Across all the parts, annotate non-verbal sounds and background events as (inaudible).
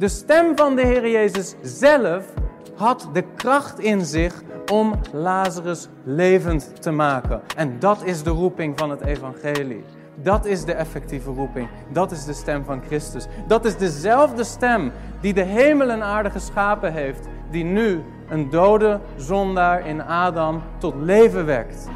De stem van de Heer Jezus zelf had de kracht in zich om Lazarus levend te maken. En dat is de roeping van het evangelie. Dat is de effectieve roeping. Dat is de stem van Christus. Dat is dezelfde stem die de hemel en aarde geschapen heeft, die nu een dode zondaar in Adam tot leven wekt.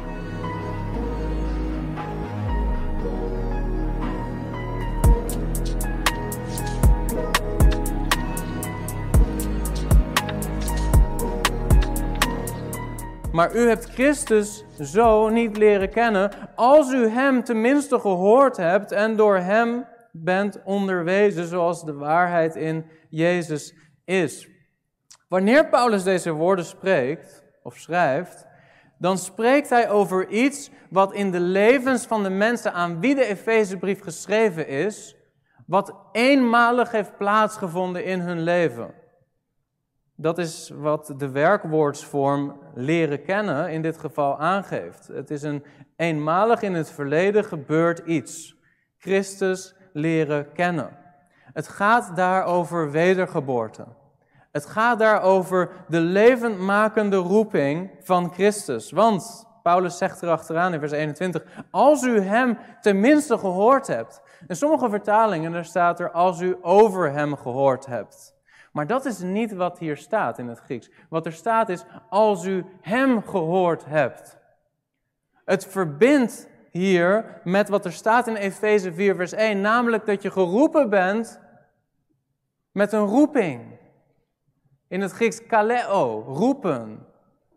Maar u hebt Christus zo niet leren kennen als u Hem tenminste gehoord hebt en door Hem bent onderwezen zoals de waarheid in Jezus is. Wanneer Paulus deze woorden spreekt of schrijft, dan spreekt hij over iets wat in de levens van de mensen aan wie de Efezebrief geschreven is, wat eenmalig heeft plaatsgevonden in hun leven. Dat is wat de werkwoordsvorm leren kennen in dit geval aangeeft. Het is een eenmalig in het verleden gebeurd iets. Christus leren kennen. Het gaat daar over wedergeboorte. Het gaat daar over de levendmakende roeping van Christus. Want Paulus zegt erachteraan in vers 21, als u hem tenminste gehoord hebt. In sommige vertalingen daar staat er, als u over hem gehoord hebt. Maar dat is niet wat hier staat in het Grieks. Wat er staat is, als u Hem gehoord hebt. Het verbindt hier met wat er staat in Efeze 4, vers 1, namelijk dat je geroepen bent met een roeping. In het Grieks kaleo, roepen,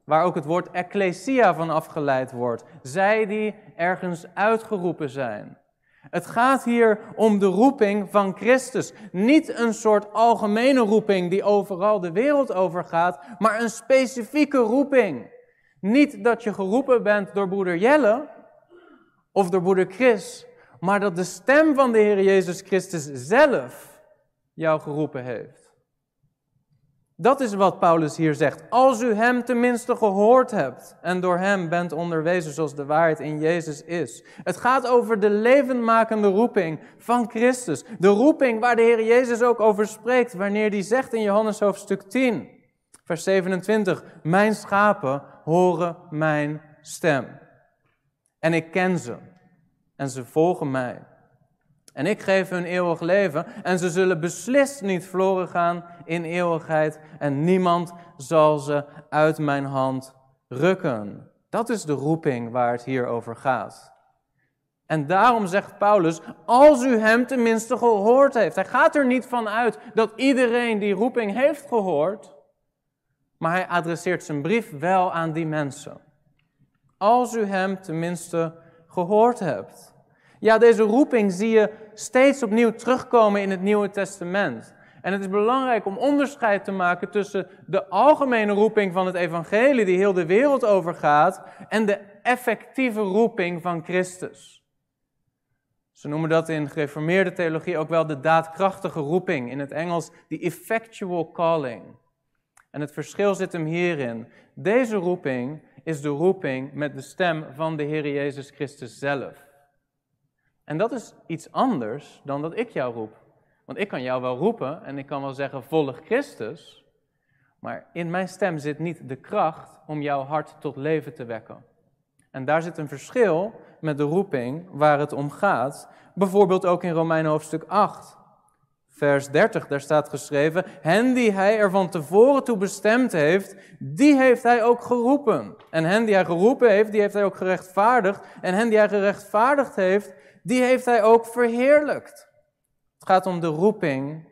waar ook het woord ecclesia van afgeleid wordt. Zij die ergens uitgeroepen zijn. Het gaat hier om de roeping van Christus. Niet een soort algemene roeping die overal de wereld over gaat, maar een specifieke roeping. Niet dat je geroepen bent door broeder Jelle of door broeder Chris, maar dat de stem van de Heer Jezus Christus zelf jou geroepen heeft. Dat is wat Paulus hier zegt. Als u hem tenminste gehoord hebt en door hem bent onderwezen zoals de waarheid in Jezus is. Het gaat over de levendmakende roeping van Christus. De roeping waar de Heer Jezus ook over spreekt wanneer hij zegt in Johannes hoofdstuk 10, vers 27. Mijn schapen horen mijn stem. En ik ken ze en ze volgen mij. En ik geef hun eeuwig leven en ze zullen beslist niet verloren gaan in eeuwigheid en niemand zal ze uit mijn hand rukken. Dat is de roeping waar het hier over gaat. En daarom zegt Paulus, als u hem tenminste gehoord heeft. Hij gaat er niet van uit dat iedereen die roeping heeft gehoord, maar hij adresseert zijn brief wel aan die mensen. Als u hem tenminste gehoord hebt. Ja, deze roeping zie je steeds opnieuw terugkomen in het Nieuwe Testament. En het is belangrijk om onderscheid te maken tussen de algemene roeping van het evangelie die heel de wereld overgaat en de effectieve roeping van Christus. Ze noemen dat in gereformeerde theologie ook wel de daadkrachtige roeping, in het Engels the effectual calling. En het verschil zit hem hierin. Deze roeping is de roeping met de stem van de Heer Jezus Christus zelf. En dat is iets anders dan dat ik jou roep. Want ik kan jou wel roepen en ik kan wel zeggen: volg Christus. Maar in mijn stem zit niet de kracht om jouw hart tot leven te wekken. En daar zit een verschil met de roeping waar het om gaat. Bijvoorbeeld ook in Romeinen hoofdstuk 8, vers 30. Daar staat geschreven: Hen die hij er van tevoren toe bestemd heeft, die heeft hij ook geroepen. En hen die hij geroepen heeft, die heeft hij ook gerechtvaardigd. En hen die hij gerechtvaardigd heeft, die heeft hij ook verheerlijkt. Het gaat om de roeping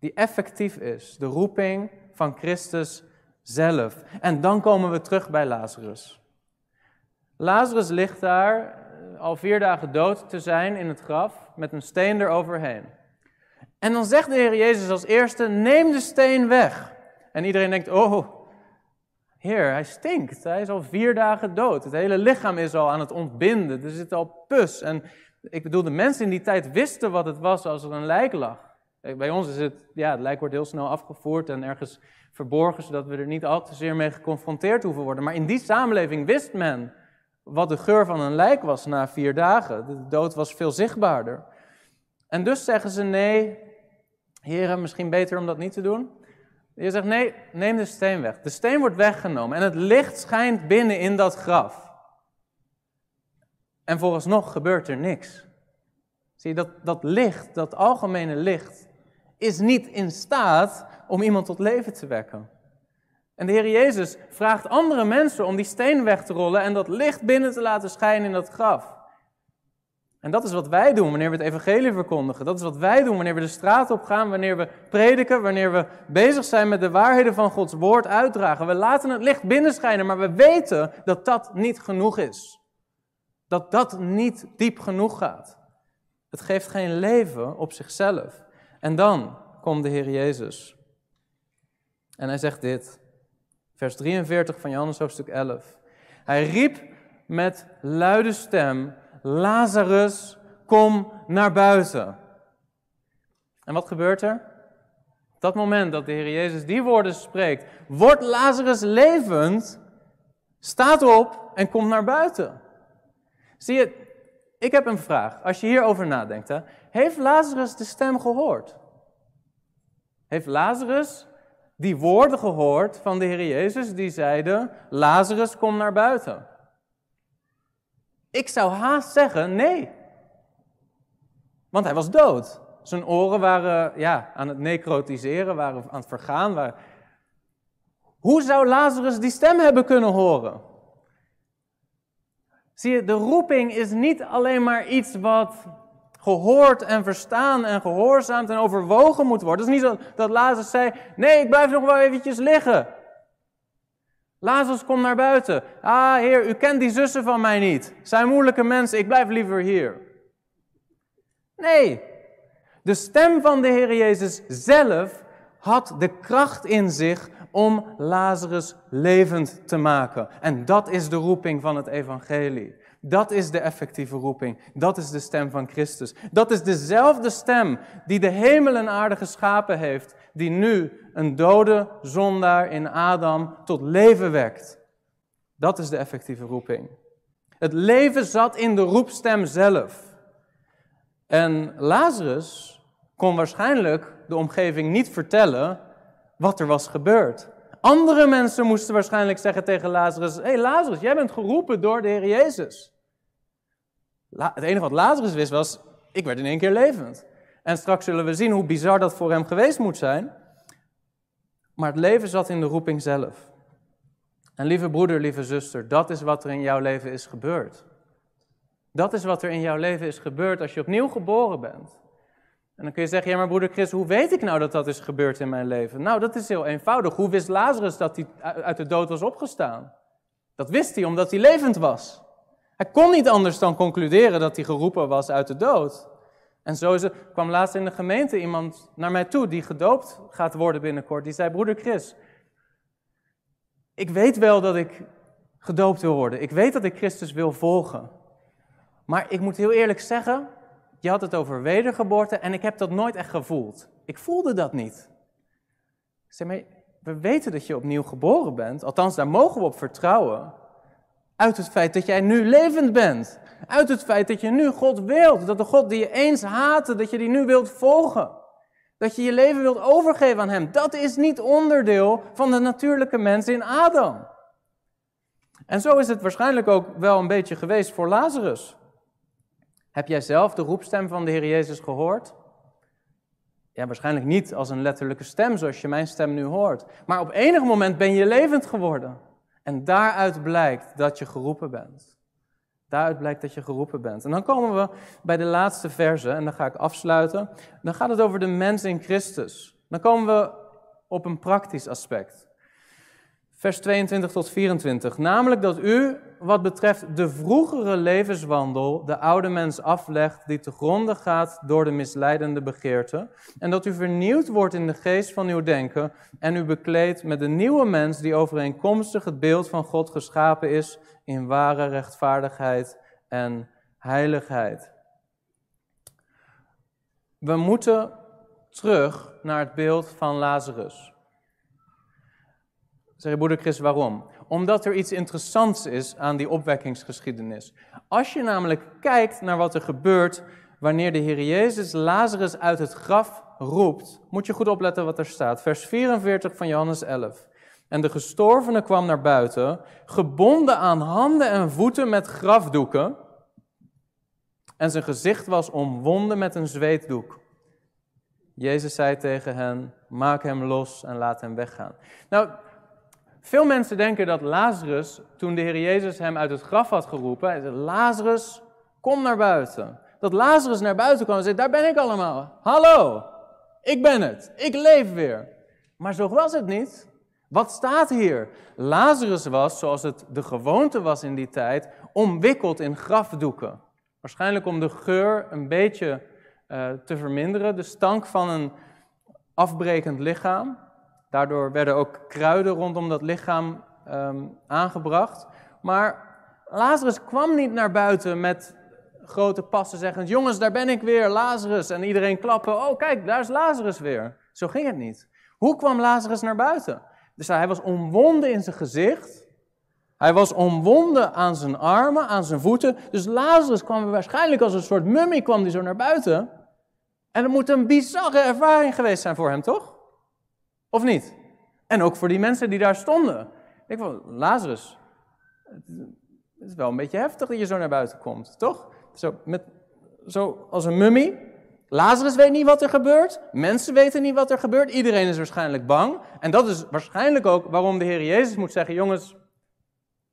die effectief is, de roeping van Christus zelf. En dan komen we terug bij Lazarus. Lazarus ligt daar eh, al vier dagen dood te zijn in het graf met een steen eroverheen. En dan zegt de Heer Jezus als eerste: neem de steen weg. En iedereen denkt: oh, Heer, hij stinkt. Hij is al vier dagen dood. Het hele lichaam is al aan het ontbinden. Er zit al pus. En ik bedoel, de mensen in die tijd wisten wat het was als er een lijk lag. Bij ons is het, ja, het lijk wordt heel snel afgevoerd en ergens verborgen, zodat we er niet al te zeer mee geconfronteerd hoeven worden. Maar in die samenleving wist men wat de geur van een lijk was na vier dagen. De dood was veel zichtbaarder. En dus zeggen ze: nee, Heren, misschien beter om dat niet te doen? Je zegt, nee, neem de steen weg. De steen wordt weggenomen en het licht schijnt binnen in dat graf. En vooralsnog gebeurt er niks. Zie je, dat, dat licht, dat algemene licht, is niet in staat om iemand tot leven te wekken. En de Heer Jezus vraagt andere mensen om die steen weg te rollen en dat licht binnen te laten schijnen in dat graf. En dat is wat wij doen wanneer we het evangelie verkondigen. Dat is wat wij doen wanneer we de straat op gaan, wanneer we prediken, wanneer we bezig zijn met de waarheden van Gods woord uitdragen. We laten het licht binnenschijnen, maar we weten dat dat niet genoeg is. Dat dat niet diep genoeg gaat. Het geeft geen leven op zichzelf. En dan komt de Heer Jezus. En hij zegt dit, vers 43 van Johannes hoofdstuk 11. Hij riep met luide stem, Lazarus, kom naar buiten. En wat gebeurt er? Op dat moment dat de Heer Jezus die woorden spreekt, wordt Lazarus levend, staat op en komt naar buiten. Zie je, ik heb een vraag. Als je hierover nadenkt, hè, heeft Lazarus de stem gehoord? Heeft Lazarus die woorden gehoord van de Heer Jezus die zeiden: Lazarus, kom naar buiten? Ik zou haast zeggen nee. Want hij was dood. Zijn oren waren ja, aan het necrotiseren, waren aan het vergaan. Hoe zou Lazarus die stem hebben kunnen horen? Zie je, de roeping is niet alleen maar iets wat gehoord en verstaan en gehoorzaamd en overwogen moet worden. Het is niet zo dat Lazarus zei, nee, ik blijf nog wel eventjes liggen. Lazarus, kom naar buiten. Ah, heer, u kent die zussen van mij niet. Zijn moeilijke mensen, ik blijf liever hier. Nee, de stem van de Heer Jezus zelf had de kracht in zich om Lazarus levend te maken. En dat is de roeping van het evangelie. Dat is de effectieve roeping. Dat is de stem van Christus. Dat is dezelfde stem die de hemel en aarde geschapen heeft, die nu een dode zondaar in Adam tot leven wekt. Dat is de effectieve roeping. Het leven zat in de roepstem zelf. En Lazarus kon waarschijnlijk de omgeving niet vertellen wat er was gebeurd. Andere mensen moesten waarschijnlijk zeggen tegen Lazarus: Hé hey Lazarus, jij bent geroepen door de Heer Jezus. het enige wat Lazarus wist was: Ik werd in één keer levend. En straks zullen we zien hoe bizar dat voor hem geweest moet zijn. Maar het leven zat in de roeping zelf. En lieve broeder, lieve zuster, dat is wat er in jouw leven is gebeurd. Dat is wat er in jouw leven is gebeurd als je opnieuw geboren bent. En dan kun je zeggen, ja maar broeder Chris, hoe weet ik nou dat dat is gebeurd in mijn leven? Nou, dat is heel eenvoudig. Hoe wist Lazarus dat hij uit de dood was opgestaan? Dat wist hij omdat hij levend was. Hij kon niet anders dan concluderen dat hij geroepen was uit de dood. En zo kwam laatst in de gemeente iemand naar mij toe die gedoopt gaat worden binnenkort. Die zei, broeder Chris, ik weet wel dat ik gedoopt wil worden. Ik weet dat ik Christus wil volgen. Maar ik moet heel eerlijk zeggen, je had het over wedergeboorte en ik heb dat nooit echt gevoeld. Ik voelde dat niet. Zeg maar, we weten dat je opnieuw geboren bent, althans daar mogen we op vertrouwen. Uit het feit dat jij nu levend bent. Uit het feit dat je nu God wilt. Dat de God die je eens haatte, dat je die nu wilt volgen. Dat je je leven wilt overgeven aan Hem. Dat is niet onderdeel van de natuurlijke mens in Adam. En zo is het waarschijnlijk ook wel een beetje geweest voor Lazarus. Heb jij zelf de roepstem van de Heer Jezus gehoord? Ja, waarschijnlijk niet als een letterlijke stem, zoals je mijn stem nu hoort. Maar op enig moment ben je levend geworden. En daaruit blijkt dat je geroepen bent. Daaruit blijkt dat je geroepen bent. En dan komen we bij de laatste verse, en dan ga ik afsluiten. Dan gaat het over de mens in Christus. Dan komen we op een praktisch aspect. Vers 22 tot 24. Namelijk dat u, wat betreft de vroegere levenswandel, de oude mens aflegt die te gronden gaat door de misleidende begeerte. En dat u vernieuwd wordt in de geest van uw denken en u bekleedt met de nieuwe mens die overeenkomstig het beeld van God geschapen is in ware rechtvaardigheid en heiligheid. We moeten terug naar het beeld van Lazarus. Zeg je, broeder Chris, waarom? Omdat er iets interessants is aan die opwekkingsgeschiedenis. Als je namelijk kijkt naar wat er gebeurt wanneer de Heer Jezus Lazarus uit het graf roept, moet je goed opletten wat er staat. Vers 44 van Johannes 11. En de gestorvene kwam naar buiten, gebonden aan handen en voeten met grafdoeken. En zijn gezicht was omwonden met een zweetdoek. Jezus zei tegen hen: Maak hem los en laat hem weggaan. Nou, veel mensen denken dat Lazarus, toen de Heer Jezus hem uit het graf had geroepen, hij zei: Lazarus, kom naar buiten. Dat Lazarus naar buiten kwam en zei: Daar ben ik allemaal. Hallo, ik ben het. Ik leef weer. Maar zo was het niet. Wat staat hier? Lazarus was, zoals het de gewoonte was in die tijd, omwikkeld in grafdoeken. Waarschijnlijk om de geur een beetje uh, te verminderen, de stank van een afbrekend lichaam. Daardoor werden ook kruiden rondom dat lichaam um, aangebracht. Maar Lazarus kwam niet naar buiten met grote passen zeggend: Jongens, daar ben ik weer, Lazarus. En iedereen klappen: Oh, kijk, daar is Lazarus weer. Zo ging het niet. Hoe kwam Lazarus naar buiten? Dus hij was omwonden in zijn gezicht. Hij was omwonden aan zijn armen, aan zijn voeten. Dus Lazarus kwam waarschijnlijk als een soort mummie kwam die zo naar buiten. En het moet een bizarre ervaring geweest zijn voor hem, toch? Of niet? En ook voor die mensen die daar stonden. Ik vond, Lazarus, het is wel een beetje heftig dat je zo naar buiten komt, toch? Zo, met, zo als een mummie. Lazarus weet niet wat er gebeurt. Mensen weten niet wat er gebeurt. Iedereen is waarschijnlijk bang. En dat is waarschijnlijk ook waarom de Heer Jezus moet zeggen: jongens,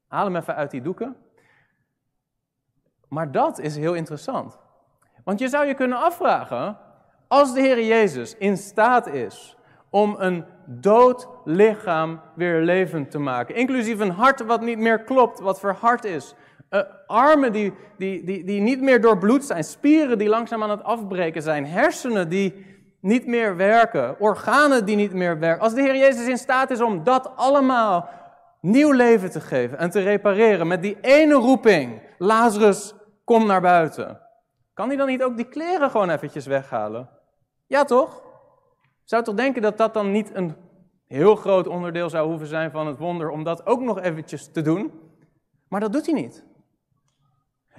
haal hem even uit die doeken. Maar dat is heel interessant. Want je zou je kunnen afvragen: als de Heer Jezus in staat is om een dood lichaam weer levend te maken, inclusief een hart wat niet meer klopt, wat verhard is, uh, armen die, die, die, die niet meer doorbloed zijn, spieren die langzaam aan het afbreken zijn, hersenen die niet meer werken, organen die niet meer werken. Als de Heer Jezus in staat is om dat allemaal nieuw leven te geven en te repareren met die ene roeping, Lazarus, kom naar buiten. Kan hij dan niet ook die kleren gewoon eventjes weghalen? Ja toch? Zou toch denken dat dat dan niet een heel groot onderdeel zou hoeven zijn van het wonder om dat ook nog eventjes te doen? Maar dat doet hij niet.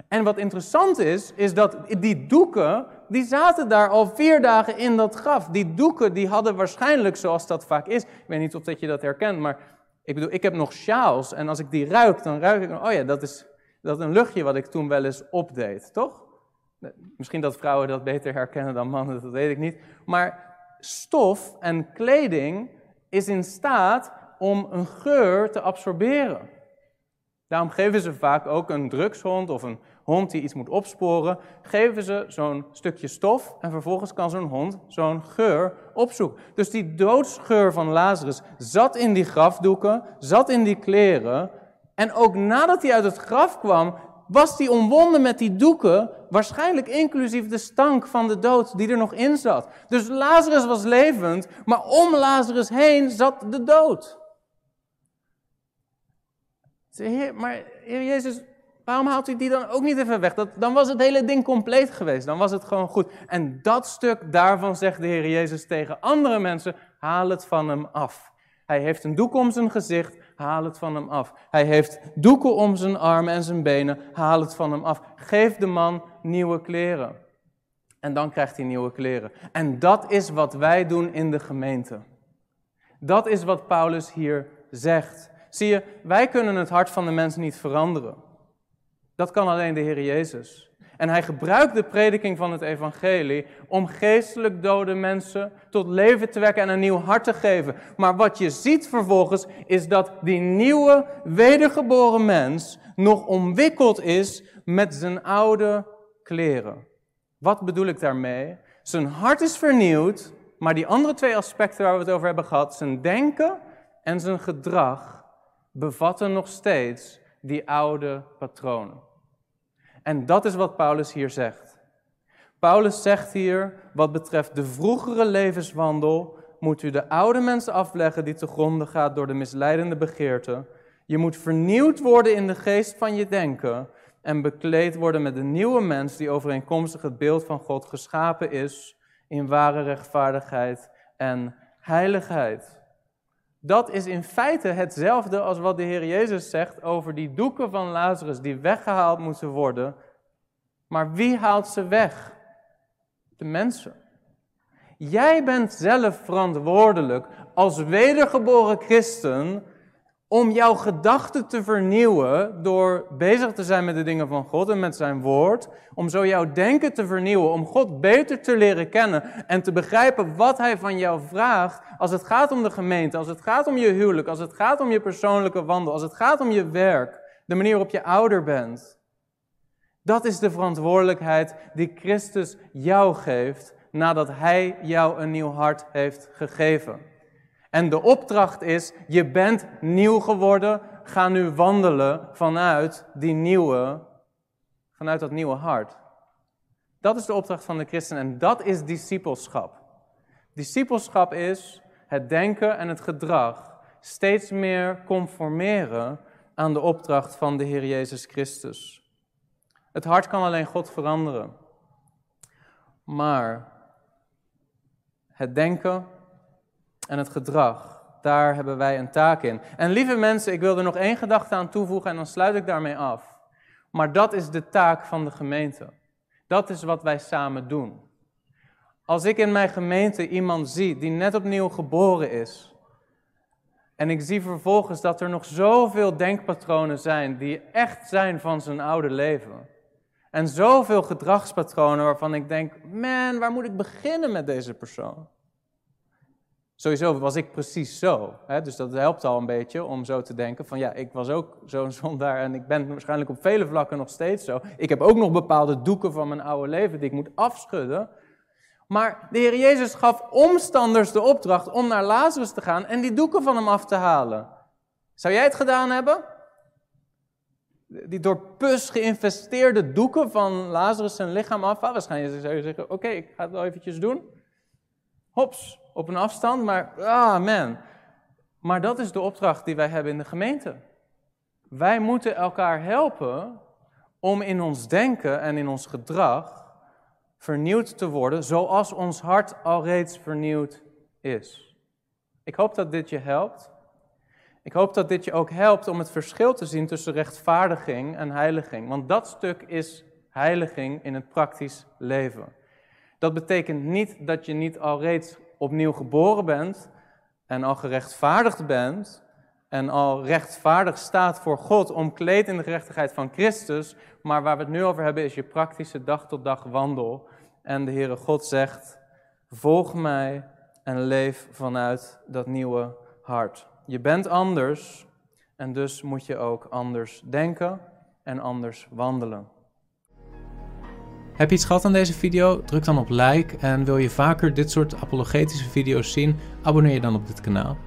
En wat interessant is, is dat die doeken, die zaten daar al vier dagen in dat graf. Die doeken, die hadden waarschijnlijk, zoals dat vaak is, ik weet niet of dat je dat herkent, maar ik bedoel, ik heb nog sjaals en als ik die ruik, dan ruik ik, oh ja, dat is, dat een luchtje wat ik toen wel eens opdeed, toch? Misschien dat vrouwen dat beter herkennen dan mannen, dat weet ik niet. Maar stof en kleding is in staat om een geur te absorberen. Daarom geven ze vaak ook een drugshond of een hond die iets moet opsporen, geven ze zo'n stukje stof en vervolgens kan zo'n hond zo'n geur opzoeken. Dus die doodsgeur van Lazarus zat in die grafdoeken, zat in die kleren. En ook nadat hij uit het graf kwam, was hij omwonden met die doeken, waarschijnlijk inclusief de stank van de dood die er nog in zat. Dus Lazarus was levend, maar om Lazarus heen zat de dood. Maar Heer Jezus, waarom haalt u die dan ook niet even weg? Dat, dan was het hele ding compleet geweest. Dan was het gewoon goed. En dat stuk daarvan zegt de Heer Jezus tegen andere mensen: haal het van hem af. Hij heeft een doek om zijn gezicht, haal het van hem af. Hij heeft doeken om zijn armen en zijn benen, haal het van hem af. Geef de man nieuwe kleren. En dan krijgt hij nieuwe kleren. En dat is wat wij doen in de gemeente. Dat is wat Paulus hier zegt. Zie je, wij kunnen het hart van de mens niet veranderen. Dat kan alleen de Heer Jezus. En hij gebruikt de prediking van het evangelie om geestelijk dode mensen tot leven te wekken en een nieuw hart te geven. Maar wat je ziet vervolgens is dat die nieuwe, wedergeboren mens nog omwikkeld is met zijn oude kleren. Wat bedoel ik daarmee? Zijn hart is vernieuwd, maar die andere twee aspecten waar we het over hebben gehad, zijn denken en zijn gedrag, bevatten nog steeds die oude patronen. En dat is wat Paulus hier zegt. Paulus zegt hier, wat betreft de vroegere levenswandel, moet u de oude mens afleggen die te gronde gaat door de misleidende begeerte. Je moet vernieuwd worden in de geest van je denken en bekleed worden met de nieuwe mens die overeenkomstig het beeld van God geschapen is in ware rechtvaardigheid en heiligheid. Dat is in feite hetzelfde als wat de Heer Jezus zegt over die doeken van Lazarus die weggehaald moeten worden. Maar wie haalt ze weg? De mensen. Jij bent zelf verantwoordelijk als wedergeboren christen om jouw gedachten te vernieuwen door bezig te zijn met de dingen van God en met zijn woord. Om zo jouw denken te vernieuwen, om God beter te leren kennen en te begrijpen wat hij van jou vraagt als het gaat om de gemeente, als het gaat om je huwelijk, als het gaat om je persoonlijke wandel, als het gaat om je werk, de manier waarop je ouder bent. Dat is de verantwoordelijkheid die Christus jou geeft nadat hij jou een nieuw hart heeft gegeven. En de opdracht is, je bent nieuw geworden, ga nu wandelen vanuit die nieuwe, vanuit dat nieuwe hart. Dat is de opdracht van de christen en dat is discipelschap. Discipelschap is het denken en het gedrag steeds meer conformeren aan de opdracht van de Heer Jezus Christus. Het hart kan alleen God veranderen. Maar het denken en het gedrag, daar hebben wij een taak in. En lieve mensen, ik wil er nog één gedachte aan toevoegen en dan sluit ik daarmee af. Maar dat is de taak van de gemeente. Dat is wat wij samen doen. Als ik in mijn gemeente iemand zie die net opnieuw geboren is, en ik zie vervolgens dat er nog zoveel denkpatronen zijn die echt zijn van zijn oude leven. En zoveel gedragspatronen waarvan ik denk, man, waar moet ik beginnen met deze persoon? Sowieso was ik precies zo. Hè? Dus dat helpt al een beetje om zo te denken van ja, ik was ook zo'n (laughs) zondaar en ik ben waarschijnlijk op vele vlakken nog steeds zo. Ik heb ook nog bepaalde doeken van mijn oude leven die ik moet afschudden. Maar de Heer Jezus gaf omstanders de opdracht om naar Lazarus te gaan en die doeken van hem af te halen. Zou jij het gedaan hebben? Die door pus geïnvesteerde doeken van Lazarus zijn lichaam afhalen? Waarschijnlijk zou je zeggen, oké, ik ga het wel eventjes doen. Hops, op een afstand, maar ah man. Maar dat is de opdracht die wij hebben in de gemeente. Wij moeten elkaar helpen om in ons denken en in ons gedrag vernieuwd te worden, zoals ons hart al reeds vernieuwd is. Ik hoop dat dit je helpt. Ik hoop dat dit je ook helpt om het verschil te zien tussen rechtvaardiging en heiliging. Want dat stuk is heiliging in het praktisch leven. Dat betekent niet dat je niet al reeds opnieuw geboren bent en al gerechtvaardigd bent en al rechtvaardig staat voor God, omkleed in de gerechtigheid van Christus. Maar waar we het nu over hebben is je praktische dag tot dag wandel. En de Heere God zegt, volg mij en leef vanuit dat nieuwe hart. Je bent anders en dus moet je ook anders denken en anders wandelen. Heb je iets gehad aan deze video? Druk dan op like en wil je vaker dit soort apologetische video's zien? Abonneer je dan op dit kanaal.